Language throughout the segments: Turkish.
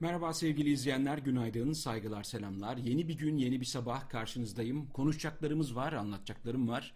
Merhaba sevgili izleyenler, günaydın, saygılar, selamlar. Yeni bir gün, yeni bir sabah karşınızdayım. Konuşacaklarımız var, anlatacaklarım var.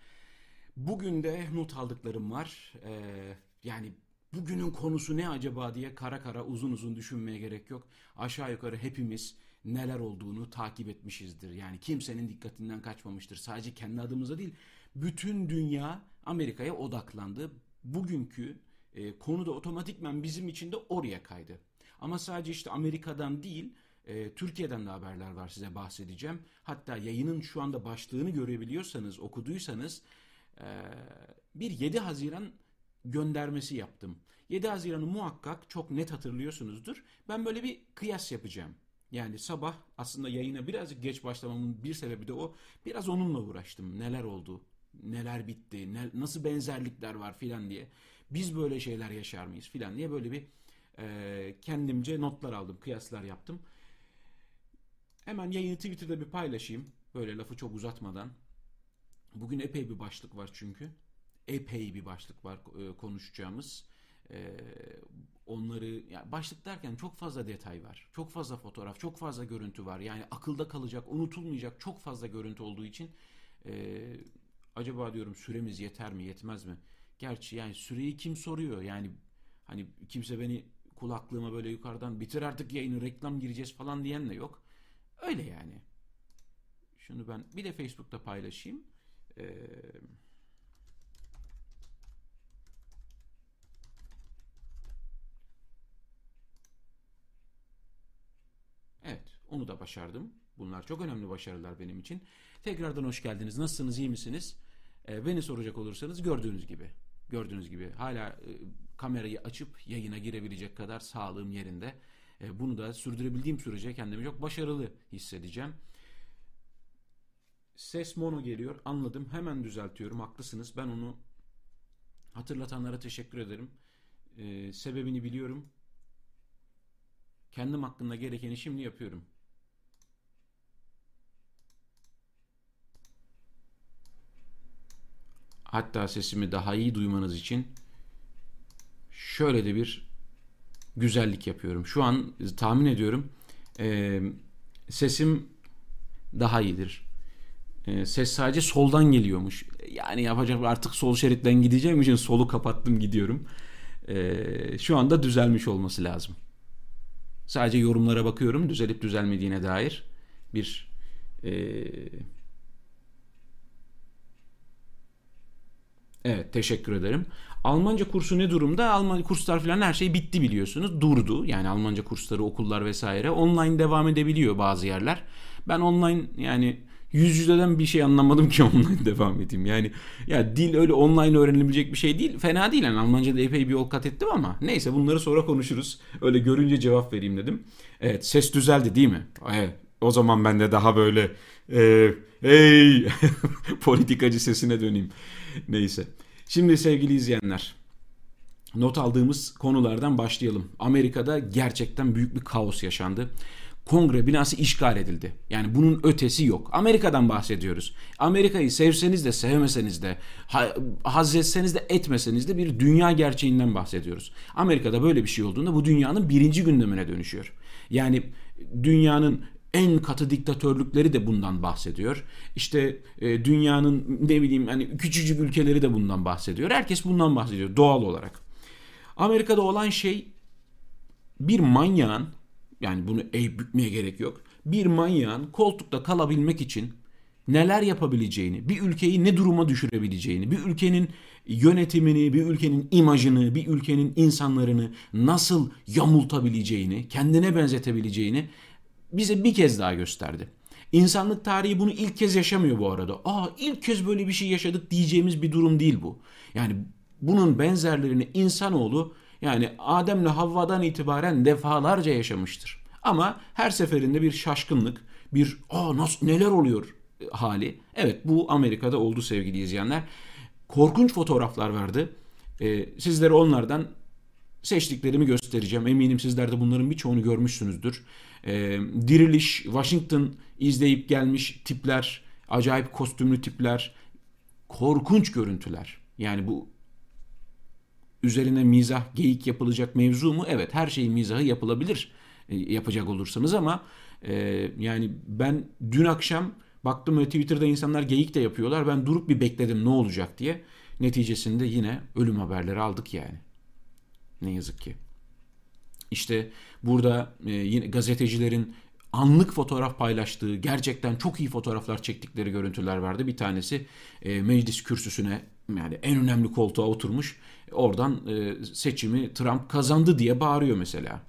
Bugün de not aldıklarım var. Ee, yani bugünün konusu ne acaba diye kara kara uzun uzun düşünmeye gerek yok. Aşağı yukarı hepimiz neler olduğunu takip etmişizdir. Yani kimsenin dikkatinden kaçmamıştır. Sadece kendi adımıza değil, bütün dünya Amerika'ya odaklandı. Bugünkü e, konu da otomatikmen bizim için de oraya kaydı. Ama sadece işte Amerika'dan değil, e, Türkiye'den de haberler var size bahsedeceğim. Hatta yayının şu anda başlığını görebiliyorsanız, okuduysanız e, bir 7 Haziran göndermesi yaptım. 7 Haziran'ı muhakkak çok net hatırlıyorsunuzdur. Ben böyle bir kıyas yapacağım. Yani sabah aslında yayına birazcık geç başlamamın bir sebebi de o. Biraz onunla uğraştım. Neler oldu, neler bitti, ne, nasıl benzerlikler var filan diye. Biz böyle şeyler yaşar mıyız filan diye böyle bir e, kendimce notlar aldım, kıyaslar yaptım. Hemen yayını Twitter'da bir paylaşayım. Böyle lafı çok uzatmadan. Bugün epey bir başlık var çünkü. Epey bir başlık var e, konuşacağımız. E, onları yani başlık derken çok fazla detay var. Çok fazla fotoğraf, çok fazla görüntü var. Yani akılda kalacak, unutulmayacak çok fazla görüntü olduğu için e, acaba diyorum süremiz yeter mi, yetmez mi? Gerçi yani süreyi kim soruyor? Yani hani kimse beni kulaklığıma böyle yukarıdan bitir artık yayını reklam gireceğiz falan diyen de yok. Öyle yani. Şunu ben bir de Facebook'ta paylaşayım. Ee, evet onu da başardım. Bunlar çok önemli başarılar benim için. Tekrardan hoş geldiniz. Nasılsınız? iyi misiniz? Ee, beni soracak olursanız gördüğünüz gibi. Gördüğünüz gibi hala e, kamerayı açıp yayına girebilecek kadar sağlığım yerinde. E, bunu da sürdürebildiğim sürece kendimi çok başarılı hissedeceğim. Ses mono geliyor. Anladım. Hemen düzeltiyorum. Haklısınız. Ben onu hatırlatanlara teşekkür ederim. Ee, sebebini biliyorum. Kendim hakkında gerekeni şimdi yapıyorum. Hatta sesimi daha iyi duymanız için şöyle de bir güzellik yapıyorum. Şu an tahmin ediyorum e, sesim daha iyidir. E, ses sadece soldan geliyormuş. Yani yapacak artık sol şeritten gideceğim için solu kapattım gidiyorum. E, şu anda düzelmiş olması lazım. Sadece yorumlara bakıyorum düzelip düzelmediğine dair bir e, Evet teşekkür ederim. Almanca kursu ne durumda? Almanca kurslar falan her şey bitti biliyorsunuz. Durdu. Yani Almanca kursları, okullar vesaire. Online devam edebiliyor bazı yerler. Ben online yani yüz yüzeden bir şey anlamadım ki online devam edeyim. Yani ya dil öyle online öğrenilebilecek bir şey değil. Fena değil yani Almanca'da epey bir yol kat ettim ama neyse bunları sonra konuşuruz. Öyle görünce cevap vereyim dedim. Evet ses düzeldi değil mi? Evet. O zaman ben de daha böyle e, hey politikacı sesine döneyim. Neyse. Şimdi sevgili izleyenler not aldığımız konulardan başlayalım. Amerika'da gerçekten büyük bir kaos yaşandı. Kongre binası işgal edildi. Yani bunun ötesi yok. Amerika'dan bahsediyoruz. Amerika'yı sevseniz de sevmeseniz de, etseniz de etmeseniz de bir dünya gerçeğinden bahsediyoruz. Amerika'da böyle bir şey olduğunda bu dünyanın birinci gündemine dönüşüyor. Yani dünyanın en katı diktatörlükleri de bundan bahsediyor. İşte e, dünyanın ne bileyim hani küçücük ülkeleri de bundan bahsediyor. Herkes bundan bahsediyor doğal olarak. Amerika'da olan şey bir manyağın yani bunu eğip bükmeye gerek yok. Bir manyağın koltukta kalabilmek için neler yapabileceğini, bir ülkeyi ne duruma düşürebileceğini, bir ülkenin yönetimini, bir ülkenin imajını, bir ülkenin insanlarını nasıl yamultabileceğini, kendine benzetebileceğini bize bir kez daha gösterdi. İnsanlık tarihi bunu ilk kez yaşamıyor bu arada. Aa ilk kez böyle bir şey yaşadık diyeceğimiz bir durum değil bu. Yani bunun benzerlerini insanoğlu yani Adem'le Havva'dan itibaren defalarca yaşamıştır. Ama her seferinde bir şaşkınlık, bir aa nasıl neler oluyor hali. Evet bu Amerika'da oldu sevgili izleyenler. Korkunç fotoğraflar vardı. Ee, sizlere onlardan seçtiklerimi göstereceğim. Eminim sizler de bunların birçoğunu görmüşsünüzdür. E, Diriliş, Washington izleyip gelmiş tipler, acayip kostümlü tipler, korkunç görüntüler. Yani bu üzerine mizah, geyik yapılacak mevzu mu? Evet her şeyin mizahı yapılabilir. e, yapacak olursanız ama e, yani ben dün akşam baktım ve Twitter'da insanlar geyik de yapıyorlar. Ben durup bir bekledim ne olacak diye. Neticesinde yine ölüm haberleri aldık yani. Ne yazık ki. İşte burada e, yine gazetecilerin anlık fotoğraf paylaştığı, gerçekten çok iyi fotoğraflar çektikleri görüntüler vardı. Bir tanesi e, meclis kürsüsüne yani en önemli koltuğa oturmuş. Oradan e, seçimi Trump kazandı diye bağırıyor mesela.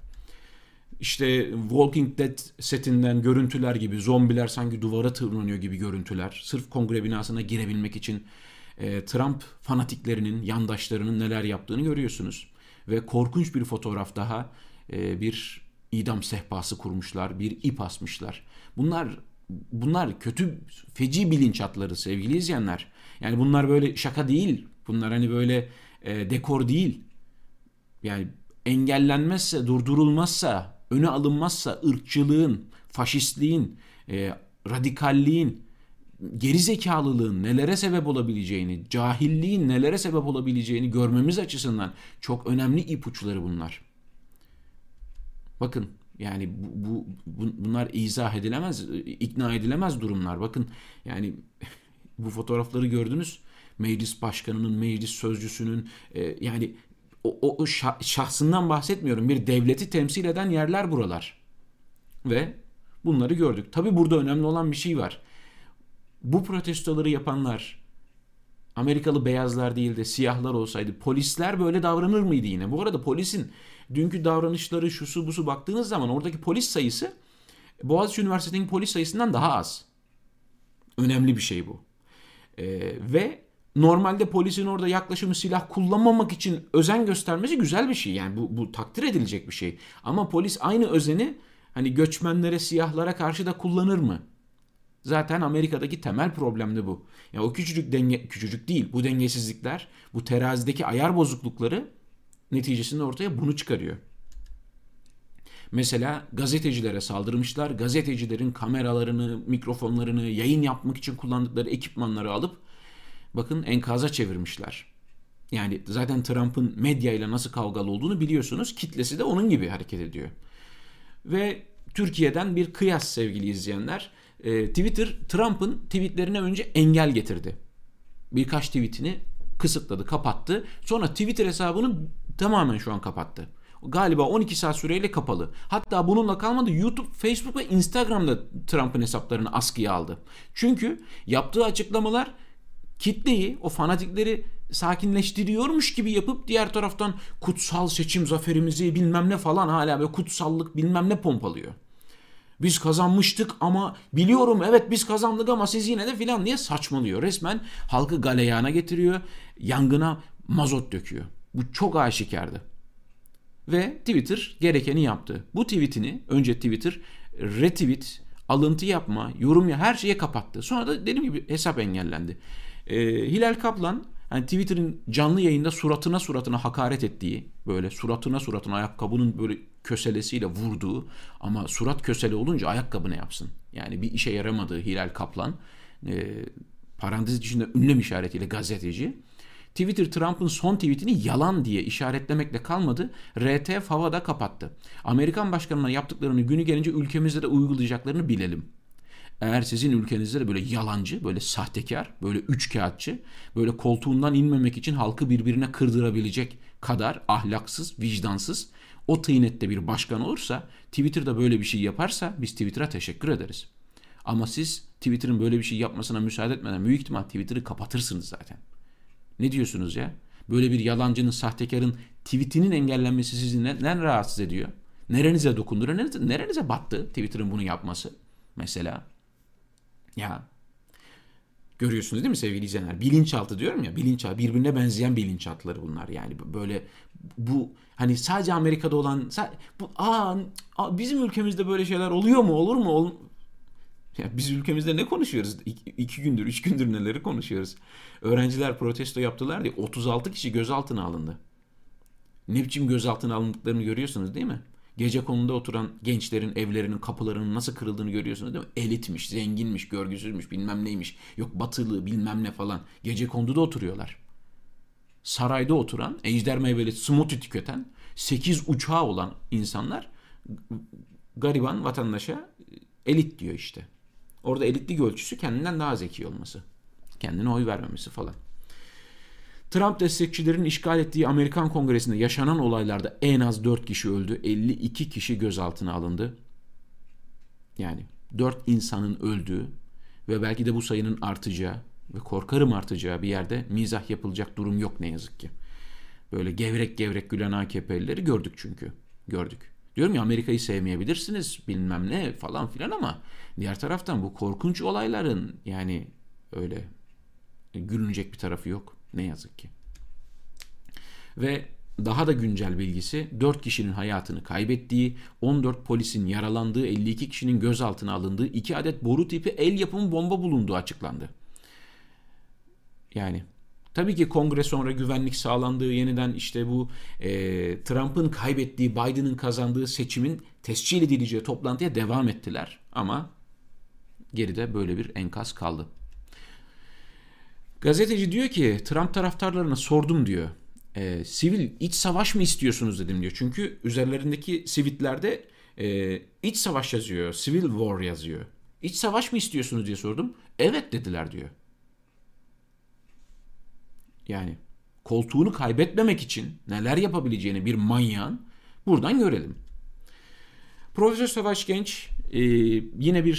İşte Walking Dead setinden görüntüler gibi zombiler sanki duvara tırmanıyor gibi görüntüler. Sırf kongre binasına girebilmek için e, Trump fanatiklerinin, yandaşlarının neler yaptığını görüyorsunuz. Ve korkunç bir fotoğraf daha e, bir idam sehpası kurmuşlar, bir ip asmışlar. Bunlar bunlar kötü feci bilinçaltları sevgili izleyenler. Yani bunlar böyle şaka değil. Bunlar hani böyle e, dekor değil. Yani engellenmezse, durdurulmazsa, öne alınmazsa ırkçılığın, faşistliğin, e, radikalliğin, gerizekalılığın nelere sebep olabileceğini, cahilliğin nelere sebep olabileceğini görmemiz açısından çok önemli ipuçları bunlar. Bakın yani bu, bu, bu bunlar izah edilemez, ikna edilemez durumlar. Bakın yani bu fotoğrafları gördünüz. Meclis başkanının, meclis sözcüsünün e, yani o, o şahsından bahsetmiyorum. Bir devleti temsil eden yerler buralar. Ve bunları gördük. Tabi burada önemli olan bir şey var. Bu protestoları yapanlar Amerikalı beyazlar değil de siyahlar olsaydı polisler böyle davranır mıydı yine? Bu arada polisin dünkü davranışları şusu busu baktığınız zaman oradaki polis sayısı Boğaziçi Üniversitesi'nin polis sayısından daha az. Önemli bir şey bu. Ee, ve normalde polisin orada yaklaşımı silah kullanmamak için özen göstermesi güzel bir şey. Yani bu, bu takdir edilecek bir şey. Ama polis aynı özeni hani göçmenlere, siyahlara karşı da kullanır mı? Zaten Amerika'daki temel problem de bu. Ya o küçücük denge küçücük değil. Bu dengesizlikler, bu terazideki ayar bozuklukları neticesinde ortaya bunu çıkarıyor. Mesela gazetecilere saldırmışlar. Gazetecilerin kameralarını, mikrofonlarını, yayın yapmak için kullandıkları ekipmanları alıp bakın enkaza çevirmişler. Yani zaten Trump'ın medya ile nasıl kavgalı olduğunu biliyorsunuz. Kitlesi de onun gibi hareket ediyor. Ve Türkiye'den bir kıyas sevgili izleyenler. Ee, Twitter Trump'ın tweetlerine önce engel getirdi. Birkaç tweetini kısıtladı, kapattı. Sonra Twitter hesabını tamamen şu an kapattı. Galiba 12 saat süreyle kapalı. Hatta bununla kalmadı YouTube, Facebook ve Instagram'da Trump'ın hesaplarını askıya aldı. Çünkü yaptığı açıklamalar kitleyi, o fanatikleri sakinleştiriyormuş gibi yapıp diğer taraftan kutsal seçim zaferimizi bilmem ne falan hala böyle kutsallık bilmem ne pompalıyor. Biz kazanmıştık ama biliyorum evet biz kazandık ama siz yine de filan diye saçmalıyor. Resmen halkı galeyana getiriyor, yangına mazot döküyor. Bu çok aşikardı. Ve Twitter gerekeni yaptı. Bu tweetini önce Twitter retweet, alıntı yapma, yorum ya her şeye kapattı. Sonra da dediğim gibi hesap engellendi. Ee, Hilal Kaplan hani Twitter'ın canlı yayında suratına suratına hakaret ettiği, böyle suratına suratına ayakkabının böyle köselesiyle vurduğu ama surat kösele olunca ayakkabı ne yapsın? Yani bir işe yaramadığı Hilal Kaplan, e, parantez içinde ünlem işaretiyle gazeteci, Twitter Trump'ın son tweetini yalan diye işaretlemekle kalmadı. RT Fava'da kapattı. Amerikan başkanına yaptıklarını günü gelince ülkemizde de uygulayacaklarını bilelim. Eğer sizin ülkenizde de böyle yalancı, böyle sahtekar, böyle üç kağıtçı, böyle koltuğundan inmemek için halkı birbirine kırdırabilecek kadar ahlaksız, vicdansız, o tıynette bir başkan olursa, Twitter'da böyle bir şey yaparsa biz Twitter'a teşekkür ederiz. Ama siz Twitter'ın böyle bir şey yapmasına müsaade etmeden büyük ihtimal Twitter'ı kapatırsınız zaten. Ne diyorsunuz ya? Böyle bir yalancının, sahtekarın tweetinin engellenmesi sizi neden rahatsız ediyor? Nerenize dokundu? Nerenize, nerenize battı Twitter'ın bunu yapması? Mesela. Ya görüyorsunuz değil mi sevgili izleyenler? Bilinçaltı diyorum ya. Bilinçaltı birbirine benzeyen bilinçaltıları bunlar. Yani böyle bu hani sadece Amerika'da olan bu aa, bizim ülkemizde böyle şeyler oluyor mu? Olur mu? Ol, ya biz ülkemizde ne konuşuyoruz? İki, iki gündür, üç gündür neleri konuşuyoruz? Öğrenciler protesto yaptılar diye 36 kişi gözaltına alındı. Ne biçim gözaltına alındıklarını görüyorsunuz değil mi? Gece konuda oturan gençlerin evlerinin kapılarının nasıl kırıldığını görüyorsunuz değil mi? Elitmiş, zenginmiş, görgüsüzmüş, bilmem neymiş. Yok batılı, bilmem ne falan. Gece konduda oturuyorlar. Sarayda oturan, ejder meyveli smoothie tüketen, 8 uçağı olan insanlar gariban vatandaşa elit diyor işte. Orada elitlik ölçüsü kendinden daha zeki olması. Kendine oy vermemesi falan. Trump destekçilerin işgal ettiği Amerikan Kongresi'nde yaşanan olaylarda en az 4 kişi öldü. 52 kişi gözaltına alındı. Yani 4 insanın öldüğü ve belki de bu sayının artacağı ve korkarım artacağı bir yerde mizah yapılacak durum yok ne yazık ki. Böyle gevrek gevrek gülen AKP'lileri gördük çünkü. Gördük. Diyorum ya Amerika'yı sevmeyebilirsiniz bilmem ne falan filan ama diğer taraftan bu korkunç olayların yani öyle gülünecek bir tarafı yok ne yazık ki. Ve daha da güncel bilgisi 4 kişinin hayatını kaybettiği, 14 polisin yaralandığı, 52 kişinin gözaltına alındığı 2 adet boru tipi el yapımı bomba bulunduğu açıklandı. Yani tabii ki kongre sonra güvenlik sağlandığı yeniden işte bu e, Trump'ın kaybettiği Biden'ın kazandığı seçimin tescil edileceği toplantıya devam ettiler. Ama geride böyle bir enkaz kaldı. Gazeteci diyor ki Trump taraftarlarına sordum diyor. E, sivil iç savaş mı istiyorsunuz dedim diyor. Çünkü üzerlerindeki sivitlerde e, iç savaş yazıyor. Civil war yazıyor. İç savaş mı istiyorsunuz diye sordum. Evet dediler diyor. Yani koltuğunu kaybetmemek için neler yapabileceğini bir manyağın buradan görelim. Profesör Savaş Genç e, yine bir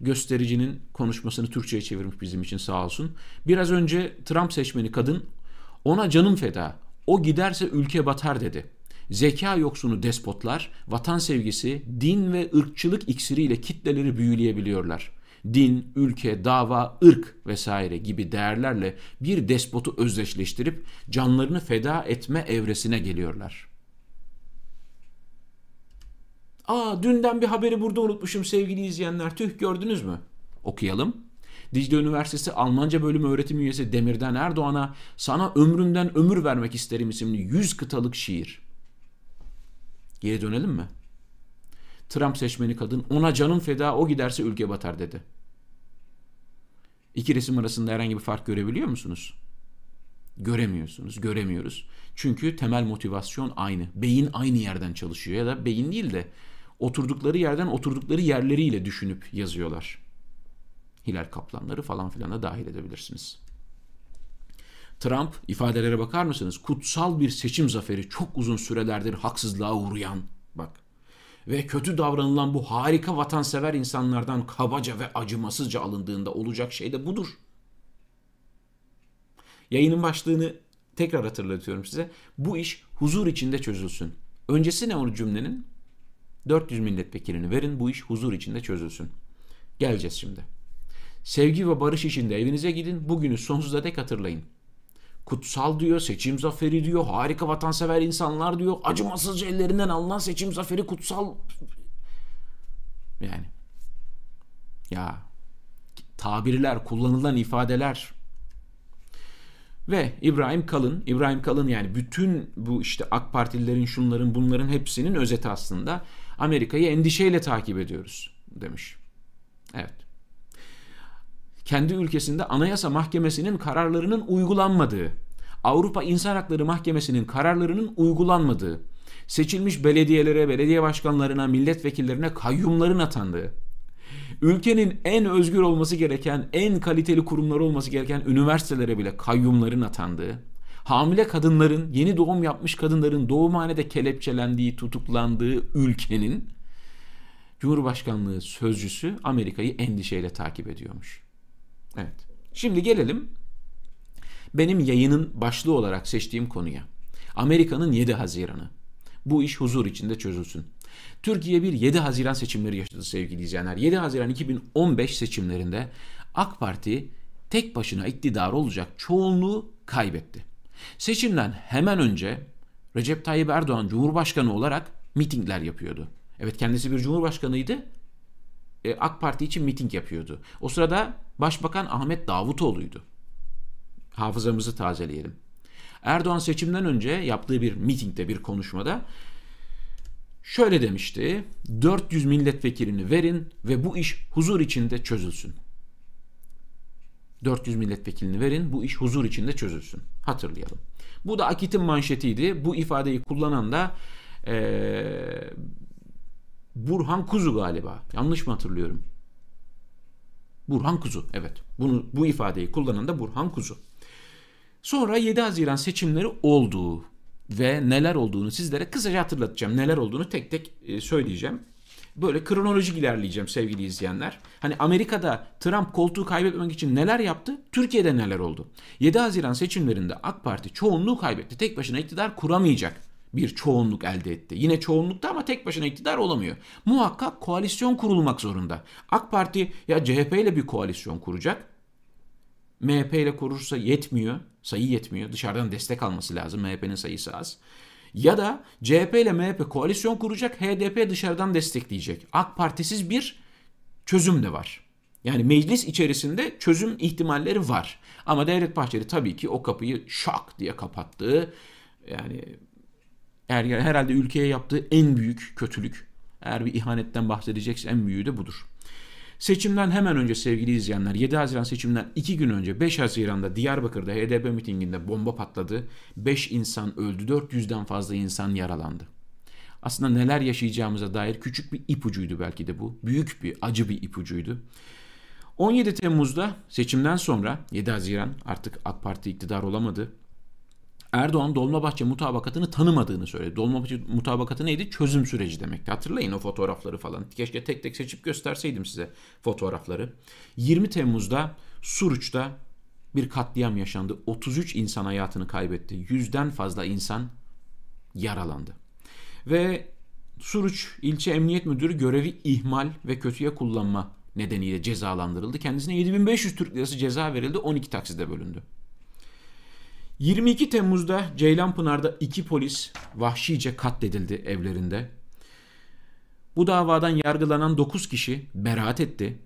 göstericinin konuşmasını Türkçe'ye çevirmiş bizim için sağ olsun. Biraz önce Trump seçmeni kadın ona canım feda, o giderse ülke batar dedi. Zeka yoksunu despotlar, vatan sevgisi, din ve ırkçılık iksiriyle kitleleri büyüleyebiliyorlar. Din, ülke, dava, ırk vesaire gibi değerlerle bir despotu özdeşleştirip canlarını feda etme evresine geliyorlar. Aa dünden bir haberi burada unutmuşum sevgili izleyenler. Tüh gördünüz mü? Okuyalım. Dicle Üniversitesi Almanca bölümü öğretim üyesi Demirden Erdoğan'a sana ömrümden ömür vermek isterim isimli 100 kıtalık şiir. Geri dönelim mi? Trump seçmeni kadın ona canım feda o giderse ülke batar dedi. İki resim arasında herhangi bir fark görebiliyor musunuz? Göremiyorsunuz, göremiyoruz. Çünkü temel motivasyon aynı. Beyin aynı yerden çalışıyor ya da beyin değil de oturdukları yerden oturdukları yerleriyle düşünüp yazıyorlar. Hilal kaplanları falan filan da dahil edebilirsiniz. Trump ifadelere bakar mısınız? Kutsal bir seçim zaferi çok uzun sürelerdir haksızlığa uğrayan. Bak. Ve kötü davranılan bu harika vatansever insanlardan kabaca ve acımasızca alındığında olacak şey de budur. Yayının başlığını tekrar hatırlatıyorum size. Bu iş huzur içinde çözülsün. Öncesi ne o cümlenin? 400 milletvekilini verin bu iş huzur içinde çözülsün. Geleceğiz şimdi. Sevgi ve barış içinde evinize gidin. Bugünü sonsuza dek hatırlayın. Kutsal diyor, seçim zaferi diyor, harika vatansever insanlar diyor. Acımasızca ellerinden alınan seçim zaferi kutsal. Yani. Ya tabirler, kullanılan ifadeler ve İbrahim Kalın, İbrahim Kalın yani bütün bu işte AK Partililerin şunların bunların hepsinin özeti aslında Amerika'yı endişeyle takip ediyoruz demiş. Evet. Kendi ülkesinde Anayasa Mahkemesi'nin kararlarının uygulanmadığı, Avrupa İnsan Hakları Mahkemesi'nin kararlarının uygulanmadığı, seçilmiş belediyelere, belediye başkanlarına, milletvekillerine kayyumların atandığı, ülkenin en özgür olması gereken, en kaliteli kurumları olması gereken üniversitelere bile kayyumların atandığı, hamile kadınların, yeni doğum yapmış kadınların doğumhanede kelepçelendiği, tutuklandığı ülkenin Cumhurbaşkanlığı sözcüsü Amerika'yı endişeyle takip ediyormuş. Evet. Şimdi gelelim benim yayının başlığı olarak seçtiğim konuya. Amerika'nın 7 Haziran'ı. Bu iş huzur içinde çözülsün. Türkiye bir 7 Haziran seçimleri yaşadı sevgili izleyenler. 7 Haziran 2015 seçimlerinde AK Parti tek başına iktidar olacak çoğunluğu kaybetti. Seçimden hemen önce Recep Tayyip Erdoğan Cumhurbaşkanı olarak mitingler yapıyordu. Evet kendisi bir cumhurbaşkanıydı. E, AK Parti için miting yapıyordu. O sırada Başbakan Ahmet Davutoğlu'ydu. Hafızamızı tazeleyelim. Erdoğan seçimden önce yaptığı bir mitingde bir konuşmada şöyle demişti. 400 milletvekilini verin ve bu iş huzur içinde çözülsün. 400 milletvekilini verin bu iş huzur içinde çözülsün. Hatırlayalım. Bu da Akit'in manşetiydi. Bu ifadeyi kullanan da ee, Burhan Kuzu galiba. Yanlış mı hatırlıyorum? Burhan Kuzu. Evet. Bunu bu ifadeyi kullanan da Burhan Kuzu. Sonra 7 Haziran seçimleri oldu ve neler olduğunu sizlere kısaca hatırlatacağım. Neler olduğunu tek tek e, söyleyeceğim. Böyle kronolojik ilerleyeceğim sevgili izleyenler. Hani Amerika'da Trump koltuğu kaybetmek için neler yaptı? Türkiye'de neler oldu? 7 Haziran seçimlerinde AK Parti çoğunluğu kaybetti. Tek başına iktidar kuramayacak bir çoğunluk elde etti. Yine çoğunlukta ama tek başına iktidar olamıyor. Muhakkak koalisyon kurulmak zorunda. AK Parti ya CHP ile bir koalisyon kuracak. MHP ile kurursa yetmiyor. Sayı yetmiyor. Dışarıdan destek alması lazım. MHP'nin sayısı az. Ya da CHP ile MHP koalisyon kuracak. HDP dışarıdan destekleyecek. AK Partisiz bir çözüm de var. Yani meclis içerisinde çözüm ihtimalleri var. Ama Devlet Bahçeli tabii ki o kapıyı şak diye kapattı. Yani eğer herhalde ülkeye yaptığı en büyük kötülük. Eğer bir ihanetten bahsedecekse en büyüğü de budur. Seçimden hemen önce sevgili izleyenler 7 Haziran seçimden 2 gün önce 5 Haziran'da Diyarbakır'da HDP mitinginde bomba patladı. 5 insan öldü 400'den fazla insan yaralandı. Aslında neler yaşayacağımıza dair küçük bir ipucuydu belki de bu. Büyük bir acı bir ipucuydu. 17 Temmuz'da seçimden sonra 7 Haziran artık AK Parti iktidar olamadı. Erdoğan Dolmabahçe mutabakatını tanımadığını söyledi. Dolmabahçe mutabakatı neydi? Çözüm süreci demekti. Hatırlayın o fotoğrafları falan. Keşke tek tek seçip gösterseydim size fotoğrafları. 20 Temmuz'da Suruç'ta bir katliam yaşandı. 33 insan hayatını kaybetti. Yüzden fazla insan yaralandı. Ve Suruç ilçe emniyet müdürü görevi ihmal ve kötüye kullanma nedeniyle cezalandırıldı. Kendisine 7500 Türk lirası ceza verildi. 12 takside bölündü. 22 Temmuz'da Ceylanpınar'da iki polis vahşice katledildi evlerinde. Bu davadan yargılanan 9 kişi beraat etti.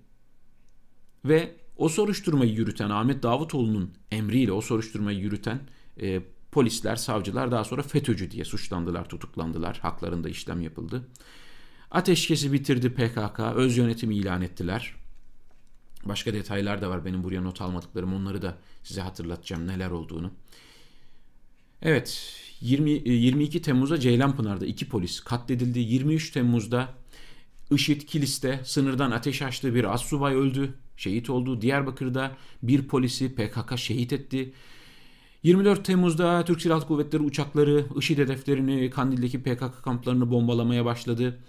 Ve o soruşturmayı yürüten Ahmet Davutoğlu'nun emriyle o soruşturmayı yürüten e, polisler, savcılar daha sonra FETÖ'cü diye suçlandılar, tutuklandılar. Haklarında işlem yapıldı. Ateşkesi bitirdi PKK, öz yönetimi ilan ettiler. Başka detaylar da var benim buraya not almadıklarım. Onları da size hatırlatacağım neler olduğunu. Evet 20, 22 e, Temmuz'da Ceylanpınar'da iki polis katledildi. 23 Temmuz'da IŞİD Kilis'te sınırdan ateş açtığı bir assubay öldü. Şehit oldu. Diyarbakır'da bir polisi PKK şehit etti. 24 Temmuz'da Türk Silahlı Kuvvetleri uçakları IŞİD hedeflerini Kandil'deki PKK kamplarını bombalamaya başladı.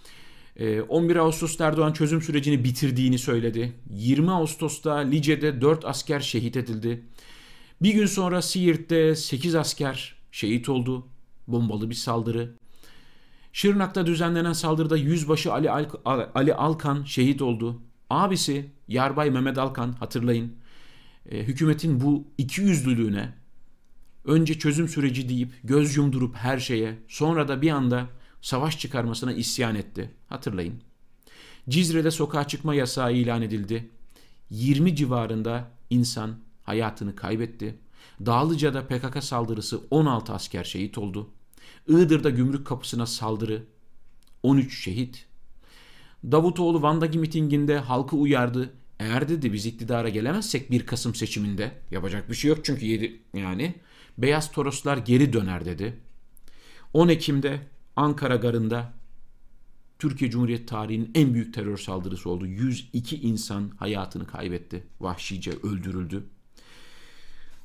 11 ee, Ağustos'ta Erdoğan çözüm sürecini bitirdiğini söyledi. 20 Ağustos'ta Lice'de 4 asker şehit edildi. Bir gün sonra Siirt'te 8 asker şehit oldu. Bombalı bir saldırı. Şırnak'ta düzenlenen saldırıda yüzbaşı Ali, Al Ali Alkan şehit oldu. Abisi Yarbay Mehmet Alkan hatırlayın. E, hükümetin bu iki yüzlülüğüne önce çözüm süreci deyip göz yumdurup her şeye sonra da bir anda savaş çıkarmasına isyan etti. Hatırlayın. Cizre'de sokağa çıkma yasağı ilan edildi. 20 civarında insan hayatını kaybetti. Dağlıca'da PKK saldırısı 16 asker şehit oldu. Iğdır'da gümrük kapısına saldırı 13 şehit. Davutoğlu Van'daki mitinginde halkı uyardı. Eğer dedi biz iktidara gelemezsek 1 Kasım seçiminde yapacak bir şey yok çünkü yedi, yani Beyaz Toroslar geri döner dedi. 10 Ekim'de Ankara Garı'nda Türkiye Cumhuriyeti tarihinin en büyük terör saldırısı oldu. 102 insan hayatını kaybetti. Vahşice öldürüldü.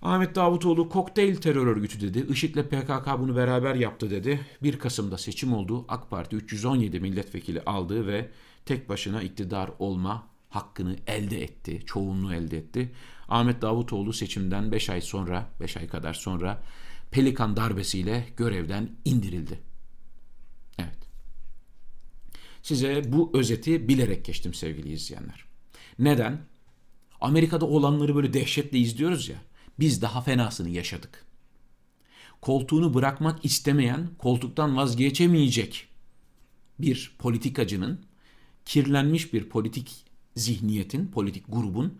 Ahmet Davutoğlu kokteyl terör örgütü dedi. IŞİD'le PKK bunu beraber yaptı dedi. 1 Kasım'da seçim oldu. AK Parti 317 milletvekili aldı ve tek başına iktidar olma hakkını elde etti. Çoğunluğu elde etti. Ahmet Davutoğlu seçimden 5 ay sonra, 5 ay kadar sonra Pelikan darbesiyle görevden indirildi. Evet. Size bu özeti bilerek geçtim sevgili izleyenler. Neden? Amerika'da olanları böyle dehşetle izliyoruz ya. Biz daha fenasını yaşadık. Koltuğunu bırakmak istemeyen, koltuktan vazgeçemeyecek bir politikacının, kirlenmiş bir politik zihniyetin, politik grubun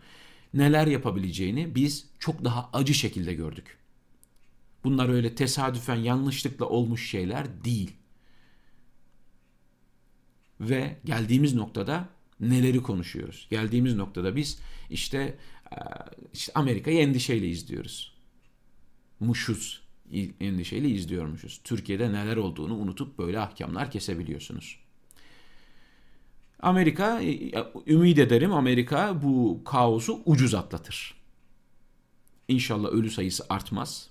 neler yapabileceğini biz çok daha acı şekilde gördük. Bunlar öyle tesadüfen yanlışlıkla olmuş şeyler değil. Ve geldiğimiz noktada neleri konuşuyoruz? Geldiğimiz noktada biz işte işte Amerika'yı endişeyle izliyoruz. Muşuz endişeyle izliyormuşuz. Türkiye'de neler olduğunu unutup böyle ahkamlar kesebiliyorsunuz. Amerika, ümit ederim Amerika bu kaosu ucuz atlatır. İnşallah ölü sayısı artmaz.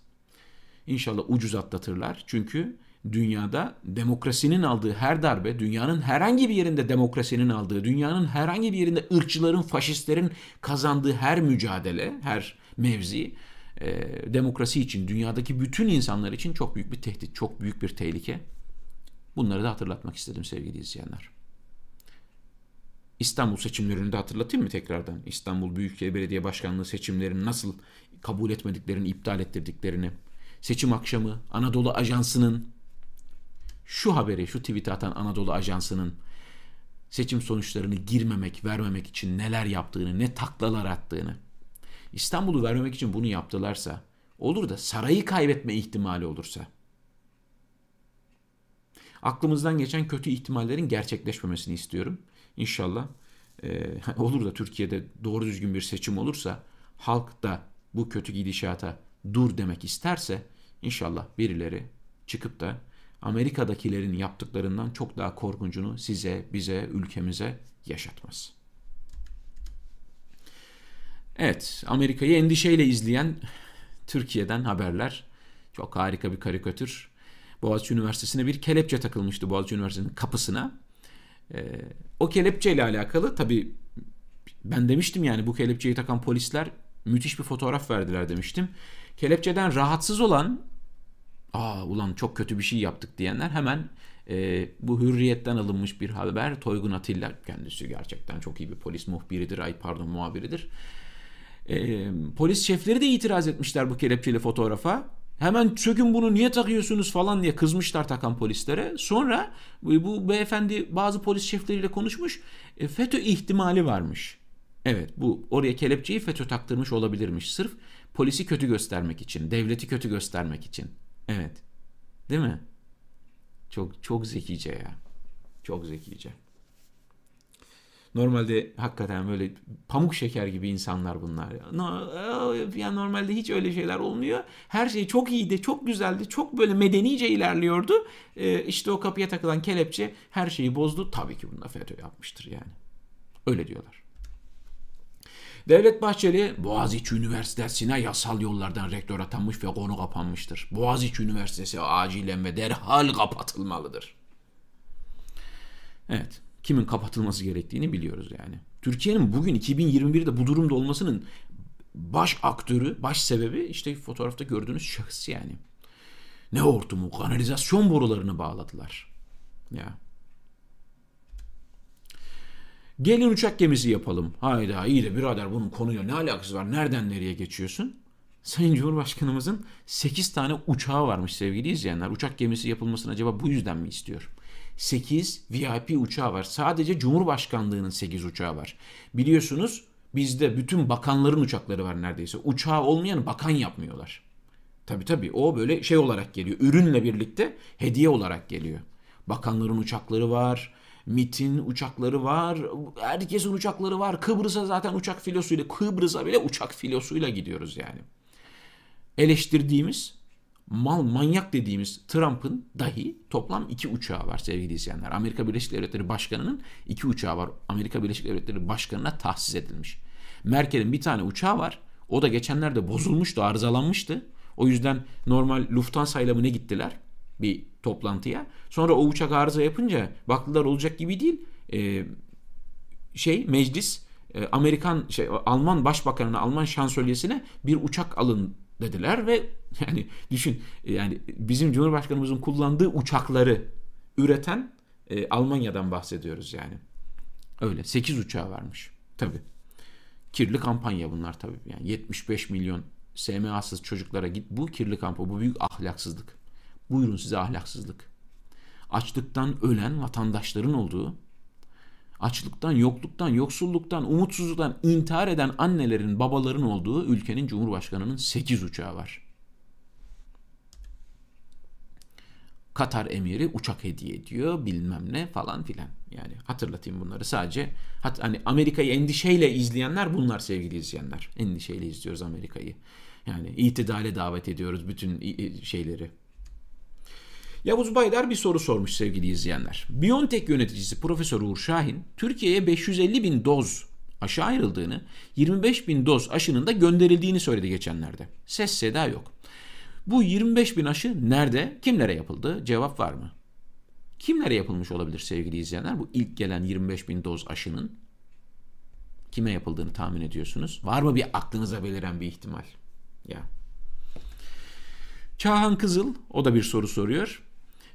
İnşallah ucuz atlatırlar. Çünkü dünyada demokrasinin aldığı her darbe, dünyanın herhangi bir yerinde demokrasinin aldığı, dünyanın herhangi bir yerinde ırkçıların, faşistlerin kazandığı her mücadele, her mevzi e, demokrasi için, dünyadaki bütün insanlar için çok büyük bir tehdit, çok büyük bir tehlike. Bunları da hatırlatmak istedim sevgili izleyenler. İstanbul seçimlerini de hatırlatayım mı tekrardan? İstanbul Büyükşehir Belediye Başkanlığı seçimlerini nasıl kabul etmediklerini, iptal ettirdiklerini. Seçim akşamı Anadolu Ajansı'nın şu haberi, şu tweet atan Anadolu Ajansı'nın seçim sonuçlarını girmemek, vermemek için neler yaptığını, ne taklalar attığını. İstanbul'u vermemek için bunu yaptılarsa, olur da sarayı kaybetme ihtimali olursa, aklımızdan geçen kötü ihtimallerin gerçekleşmemesini istiyorum. İnşallah e, olur da Türkiye'de doğru düzgün bir seçim olursa halk da bu kötü gidişata dur demek isterse inşallah birileri çıkıp da Amerika'dakilerin yaptıklarından çok daha korkuncunu size, bize, ülkemize yaşatmaz. Evet, Amerika'yı endişeyle izleyen Türkiye'den haberler. Çok harika bir karikatür. Boğaziçi Üniversitesi'ne bir kelepçe takılmıştı Boğaziçi Üniversitesi'nin kapısına. Ee, o kelepçeyle alakalı tabii ben demiştim yani bu kelepçeyi takan polisler müthiş bir fotoğraf verdiler demiştim. Kelepçeden rahatsız olan aa ulan çok kötü bir şey yaptık diyenler hemen e, bu hürriyetten alınmış bir haber. Toygun Atilla kendisi gerçekten çok iyi bir polis muhbiridir. Ay pardon muhabiridir. E, polis şefleri de itiraz etmişler bu kelepçeli fotoğrafa. Hemen sökün bunu niye takıyorsunuz falan diye kızmışlar takan polislere. Sonra bu beyefendi bazı polis şefleriyle konuşmuş. E, FETÖ ihtimali varmış. Evet bu oraya kelepçeyi FETÖ taktırmış olabilirmiş. Sırf polisi kötü göstermek için, devleti kötü göstermek için. Evet. Değil mi? Çok çok zekice ya. Çok zekice. Normalde hakikaten böyle pamuk şeker gibi insanlar bunlar. Ya normalde hiç öyle şeyler olmuyor. Her şey çok iyiydi, çok güzeldi, çok böyle medenice ilerliyordu. Ee, işte o kapıya takılan kelepçe her şeyi bozdu. Tabii ki bunda FETÖ yapmıştır yani. Öyle diyorlar. Devlet Bahçeli Boğaziçi Üniversitesi'ne yasal yollardan rektör atanmış ve konu kapanmıştır. Boğaziçi Üniversitesi acilen ve derhal kapatılmalıdır. Evet, kimin kapatılması gerektiğini biliyoruz yani. Türkiye'nin bugün 2021'de bu durumda olmasının baş aktörü, baş sebebi işte fotoğrafta gördüğünüz şahıs yani. Ne hortumu, kanalizasyon borularını bağladılar. Ya. Gelin uçak gemisi yapalım. Hayda iyi de birader bunun konuyla ne alakası var? Nereden nereye geçiyorsun? Sayın Cumhurbaşkanımızın 8 tane uçağı varmış sevgili izleyenler. Uçak gemisi yapılmasını acaba bu yüzden mi istiyor? 8 VIP uçağı var. Sadece Cumhurbaşkanlığının 8 uçağı var. Biliyorsunuz bizde bütün bakanların uçakları var neredeyse. Uçağı olmayan bakan yapmıyorlar. Tabi tabi o böyle şey olarak geliyor. Ürünle birlikte hediye olarak geliyor. Bakanların uçakları var. MIT'in uçakları var. Herkesin uçakları var. Kıbrıs'a zaten uçak filosuyla, Kıbrıs'a bile uçak filosuyla gidiyoruz yani. Eleştirdiğimiz mal manyak dediğimiz Trump'ın dahi toplam iki uçağı var sevgili izleyenler. Amerika Birleşik Devletleri Başkanı'nın iki uçağı var. Amerika Birleşik Devletleri Başkanı'na tahsis edilmiş. Merkel'in bir tane uçağı var. O da geçenlerde bozulmuştu, arızalanmıştı. O yüzden normal Lufthansa ile mi ne gittiler bir toplantıya. Sonra o uçak arıza yapınca baktılar olacak gibi değil. Ee, şey meclis e, Amerikan şey Alman başbakanına, Alman şansölyesine bir uçak alın dediler ve yani düşün yani bizim Cumhurbaşkanımızın kullandığı uçakları üreten e, Almanya'dan bahsediyoruz yani. Öyle 8 uçağı varmış. Tabi. Kirli kampanya bunlar tabi. Yani 75 milyon SMA'sız çocuklara git. Bu kirli kampanya. Bu büyük ahlaksızlık. Buyurun size ahlaksızlık. Açlıktan ölen vatandaşların olduğu, açlıktan, yokluktan, yoksulluktan, umutsuzluktan intihar eden annelerin, babaların olduğu ülkenin cumhurbaşkanının 8 uçağı var. Katar emiri uçak hediye ediyor bilmem ne falan filan. Yani hatırlatayım bunları sadece. Hat, hani Amerika'yı endişeyle izleyenler bunlar sevgili izleyenler. Endişeyle izliyoruz Amerika'yı. Yani itidale davet ediyoruz bütün şeyleri. Yavuz Baydar bir soru sormuş sevgili izleyenler. Biontech yöneticisi Profesör Uğur Şahin, Türkiye'ye 550 bin doz aşı ayrıldığını, 25 bin doz aşının da gönderildiğini söyledi geçenlerde. Ses seda yok. Bu 25 bin aşı nerede, kimlere yapıldı? Cevap var mı? Kimlere yapılmış olabilir sevgili izleyenler? Bu ilk gelen 25 bin doz aşının kime yapıldığını tahmin ediyorsunuz. Var mı bir aklınıza beliren bir ihtimal? Ya. Çağhan Kızıl o da bir soru soruyor.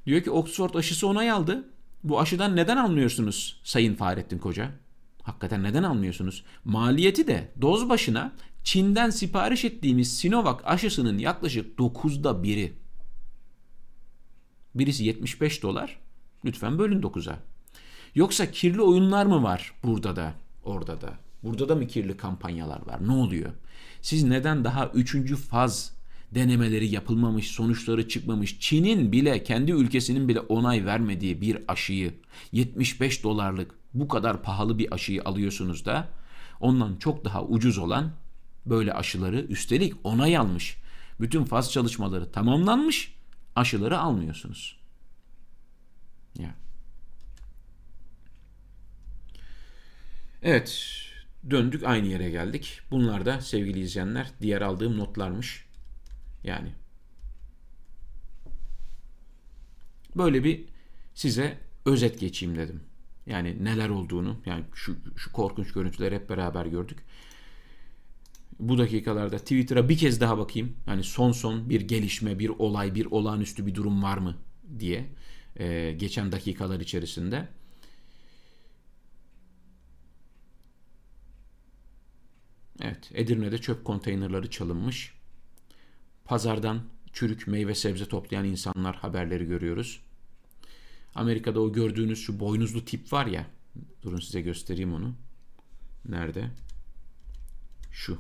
Diyor ki Oxford aşısı onay aldı. Bu aşıdan neden almıyorsunuz Sayın Fahrettin Koca? Hakikaten neden almıyorsunuz? Maliyeti de doz başına Çin'den sipariş ettiğimiz Sinovac aşısının yaklaşık 9'da biri. Birisi 75 dolar. Lütfen bölün 9'a. Yoksa kirli oyunlar mı var burada da, orada da? Burada da mı kirli kampanyalar var? Ne oluyor? Siz neden daha üçüncü faz denemeleri yapılmamış, sonuçları çıkmamış, Çin'in bile kendi ülkesinin bile onay vermediği bir aşıyı 75 dolarlık bu kadar pahalı bir aşıyı alıyorsunuz da ondan çok daha ucuz olan böyle aşıları üstelik onay almış. Bütün faz çalışmaları tamamlanmış aşıları almıyorsunuz. Ya. Evet, döndük aynı yere geldik. Bunlar da sevgili izleyenler diğer aldığım notlarmış. Yani böyle bir size özet geçeyim dedim. Yani neler olduğunu, yani şu, şu korkunç görüntüleri hep beraber gördük. Bu dakikalarda Twitter'a bir kez daha bakayım. Yani son son bir gelişme, bir olay, bir olağanüstü bir durum var mı diye e, geçen dakikalar içerisinde. Evet, Edirne'de çöp konteynerları çalınmış. Pazardan çürük meyve sebze toplayan insanlar haberleri görüyoruz. Amerika'da o gördüğünüz şu boynuzlu tip var ya. Durun size göstereyim onu. Nerede? Şu.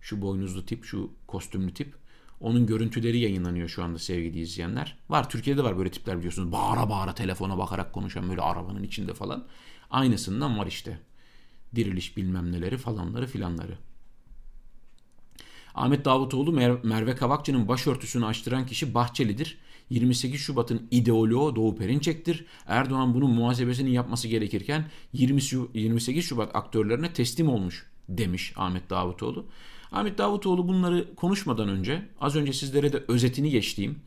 Şu boynuzlu tip, şu kostümlü tip. Onun görüntüleri yayınlanıyor şu anda sevgili izleyenler. Var Türkiye'de var böyle tipler biliyorsunuz. Bağıra bağıra telefona bakarak konuşan böyle arabanın içinde falan. Aynısından var işte. Diriliş bilmem neleri falanları filanları. Ahmet Davutoğlu Mer- Merve Kavakçı'nın başörtüsünü açtıran kişi Bahçeli'dir. 28 Şubat'ın ideoloğu Doğu Perinçek'tir. Erdoğan bunun muhasebesini yapması gerekirken 20 28 Şubat aktörlerine teslim olmuş demiş Ahmet Davutoğlu. Ahmet Davutoğlu bunları konuşmadan önce az önce sizlere de özetini geçtiğim,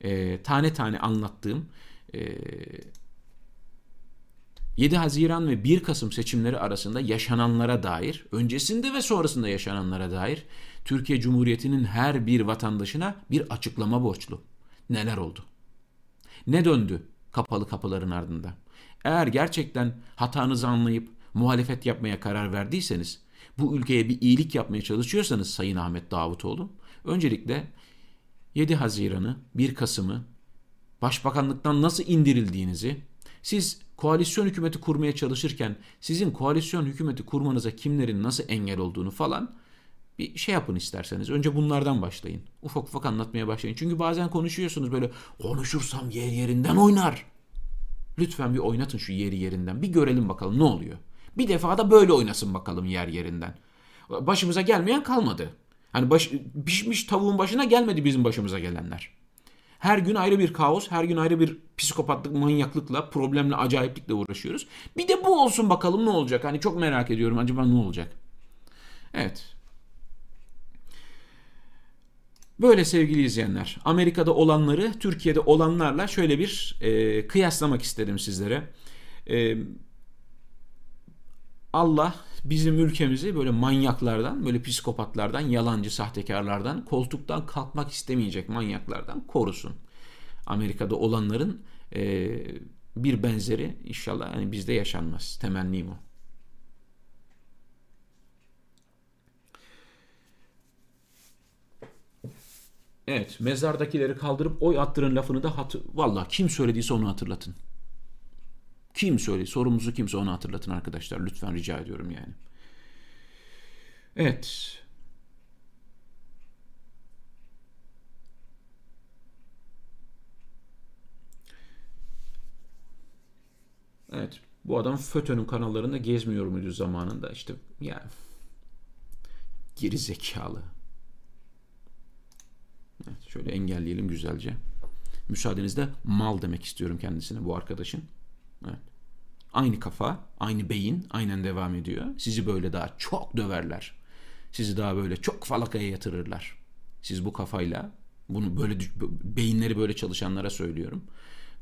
e, tane tane anlattığım e, 7 Haziran ve 1 Kasım seçimleri arasında yaşananlara dair, öncesinde ve sonrasında yaşananlara dair Türkiye Cumhuriyeti'nin her bir vatandaşına bir açıklama borçlu. Neler oldu? Ne döndü kapalı kapıların ardında? Eğer gerçekten hatanızı anlayıp muhalefet yapmaya karar verdiyseniz, bu ülkeye bir iyilik yapmaya çalışıyorsanız Sayın Ahmet Davutoğlu, öncelikle 7 Haziran'ı, 1 Kasım'ı başbakanlıktan nasıl indirildiğinizi, siz koalisyon hükümeti kurmaya çalışırken sizin koalisyon hükümeti kurmanıza kimlerin nasıl engel olduğunu falan bir şey yapın isterseniz. Önce bunlardan başlayın. Ufak ufak anlatmaya başlayın. Çünkü bazen konuşuyorsunuz böyle konuşursam yer yerinden oynar. Lütfen bir oynatın şu yeri yerinden. Bir görelim bakalım ne oluyor. Bir defa da böyle oynasın bakalım yer yerinden. Başımıza gelmeyen kalmadı. Hani baş, pişmiş tavuğun başına gelmedi bizim başımıza gelenler. Her gün ayrı bir kaos, her gün ayrı bir psikopatlık, manyaklıkla, problemle, acayiplikle uğraşıyoruz. Bir de bu olsun bakalım ne olacak? Hani çok merak ediyorum acaba ne olacak? Evet. Böyle sevgili izleyenler, Amerika'da olanları Türkiye'de olanlarla şöyle bir e, kıyaslamak istedim sizlere. E, Allah bizim ülkemizi böyle manyaklardan, böyle psikopatlardan, yalancı sahtekarlardan, koltuktan kalkmak istemeyecek manyaklardan korusun. Amerika'da olanların e, bir benzeri inşallah yani bizde yaşanmaz. Temennim o. Evet, mezardakileri kaldırıp oy attırın lafını da hatır... Valla kim söylediyse onu hatırlatın. Kim söyledi? Sorumuzu kimse onu hatırlatın arkadaşlar. Lütfen rica ediyorum yani. Evet. Evet. Bu adam FÖTÖ'nün kanallarında gezmiyor muydu zamanında? İşte yani geri zekalı. Evet, şöyle engelleyelim güzelce. Müsaadenizle mal demek istiyorum kendisine bu arkadaşın. Aynı kafa, aynı beyin aynen devam ediyor. Sizi böyle daha çok döverler. Sizi daha böyle çok falakaya yatırırlar. Siz bu kafayla bunu böyle beyinleri böyle çalışanlara söylüyorum.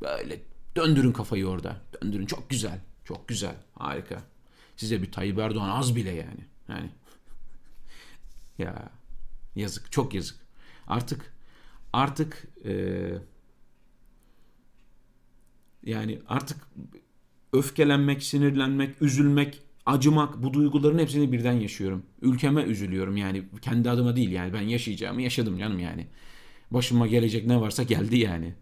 Böyle döndürün kafayı orada. Döndürün çok güzel. Çok güzel. Harika. Size bir Tayyip Erdoğan az bile yani. Yani ya yazık. Çok yazık. Artık artık e, yani artık öfkelenmek, sinirlenmek, üzülmek, acımak bu duyguların hepsini birden yaşıyorum. Ülkeme üzülüyorum yani kendi adıma değil yani ben yaşayacağımı yaşadım canım yani. Başıma gelecek ne varsa geldi yani.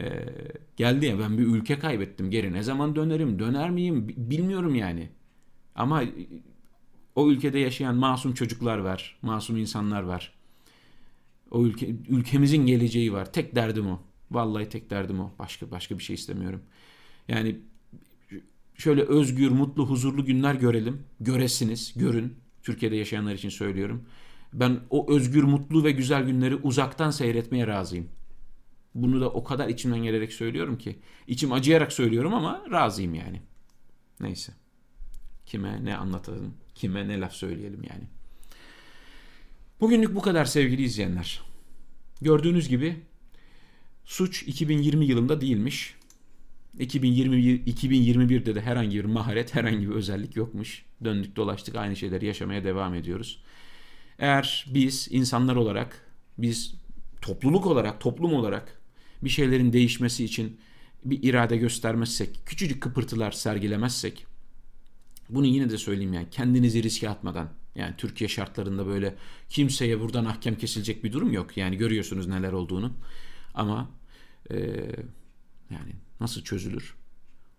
Ee, geldi ya ben bir ülke kaybettim geri ne zaman dönerim döner miyim bilmiyorum yani. Ama o ülkede yaşayan masum çocuklar var, masum insanlar var. O ülke ülkemizin geleceği var. Tek derdim o. Vallahi tek derdim o. Başka başka bir şey istemiyorum. Yani şöyle özgür, mutlu, huzurlu günler görelim. Göresiniz, görün. Türkiye'de yaşayanlar için söylüyorum. Ben o özgür, mutlu ve güzel günleri uzaktan seyretmeye razıyım. Bunu da o kadar içimden gelerek söylüyorum ki. içim acıyarak söylüyorum ama razıyım yani. Neyse. Kime ne anlatalım, kime ne laf söyleyelim yani. Bugünlük bu kadar sevgili izleyenler. Gördüğünüz gibi suç 2020 yılında değilmiş. 2021, 2021'de de herhangi bir maharet, herhangi bir özellik yokmuş. Döndük dolaştık aynı şeyleri yaşamaya devam ediyoruz. Eğer biz insanlar olarak, biz topluluk olarak, toplum olarak bir şeylerin değişmesi için bir irade göstermezsek, küçücük kıpırtılar sergilemezsek, bunu yine de söyleyeyim yani kendinizi riske atmadan, yani Türkiye şartlarında böyle kimseye buradan ahkam kesilecek bir durum yok. Yani görüyorsunuz neler olduğunu. Ama e, yani nasıl çözülür?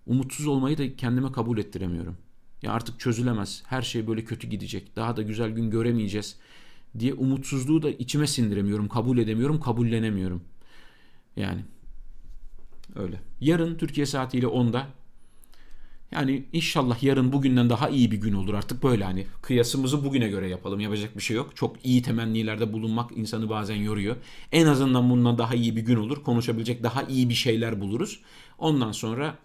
Umutsuz olmayı da kendime kabul ettiremiyorum. Ya artık çözülemez. Her şey böyle kötü gidecek. Daha da güzel gün göremeyeceğiz diye umutsuzluğu da içime sindiremiyorum, kabul edemiyorum, kabullenemiyorum. Yani öyle. Yarın Türkiye saatiyle 10'da yani inşallah yarın bugünden daha iyi bir gün olur artık böyle hani kıyasımızı bugüne göre yapalım yapacak bir şey yok. Çok iyi temennilerde bulunmak insanı bazen yoruyor. En azından bundan daha iyi bir gün olur konuşabilecek daha iyi bir şeyler buluruz. Ondan sonra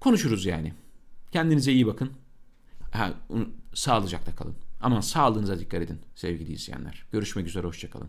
konuşuruz yani. Kendinize iyi bakın. Ha, sağlıcakla kalın. Aman sağlığınıza dikkat edin sevgili izleyenler. Görüşmek üzere hoşçakalın.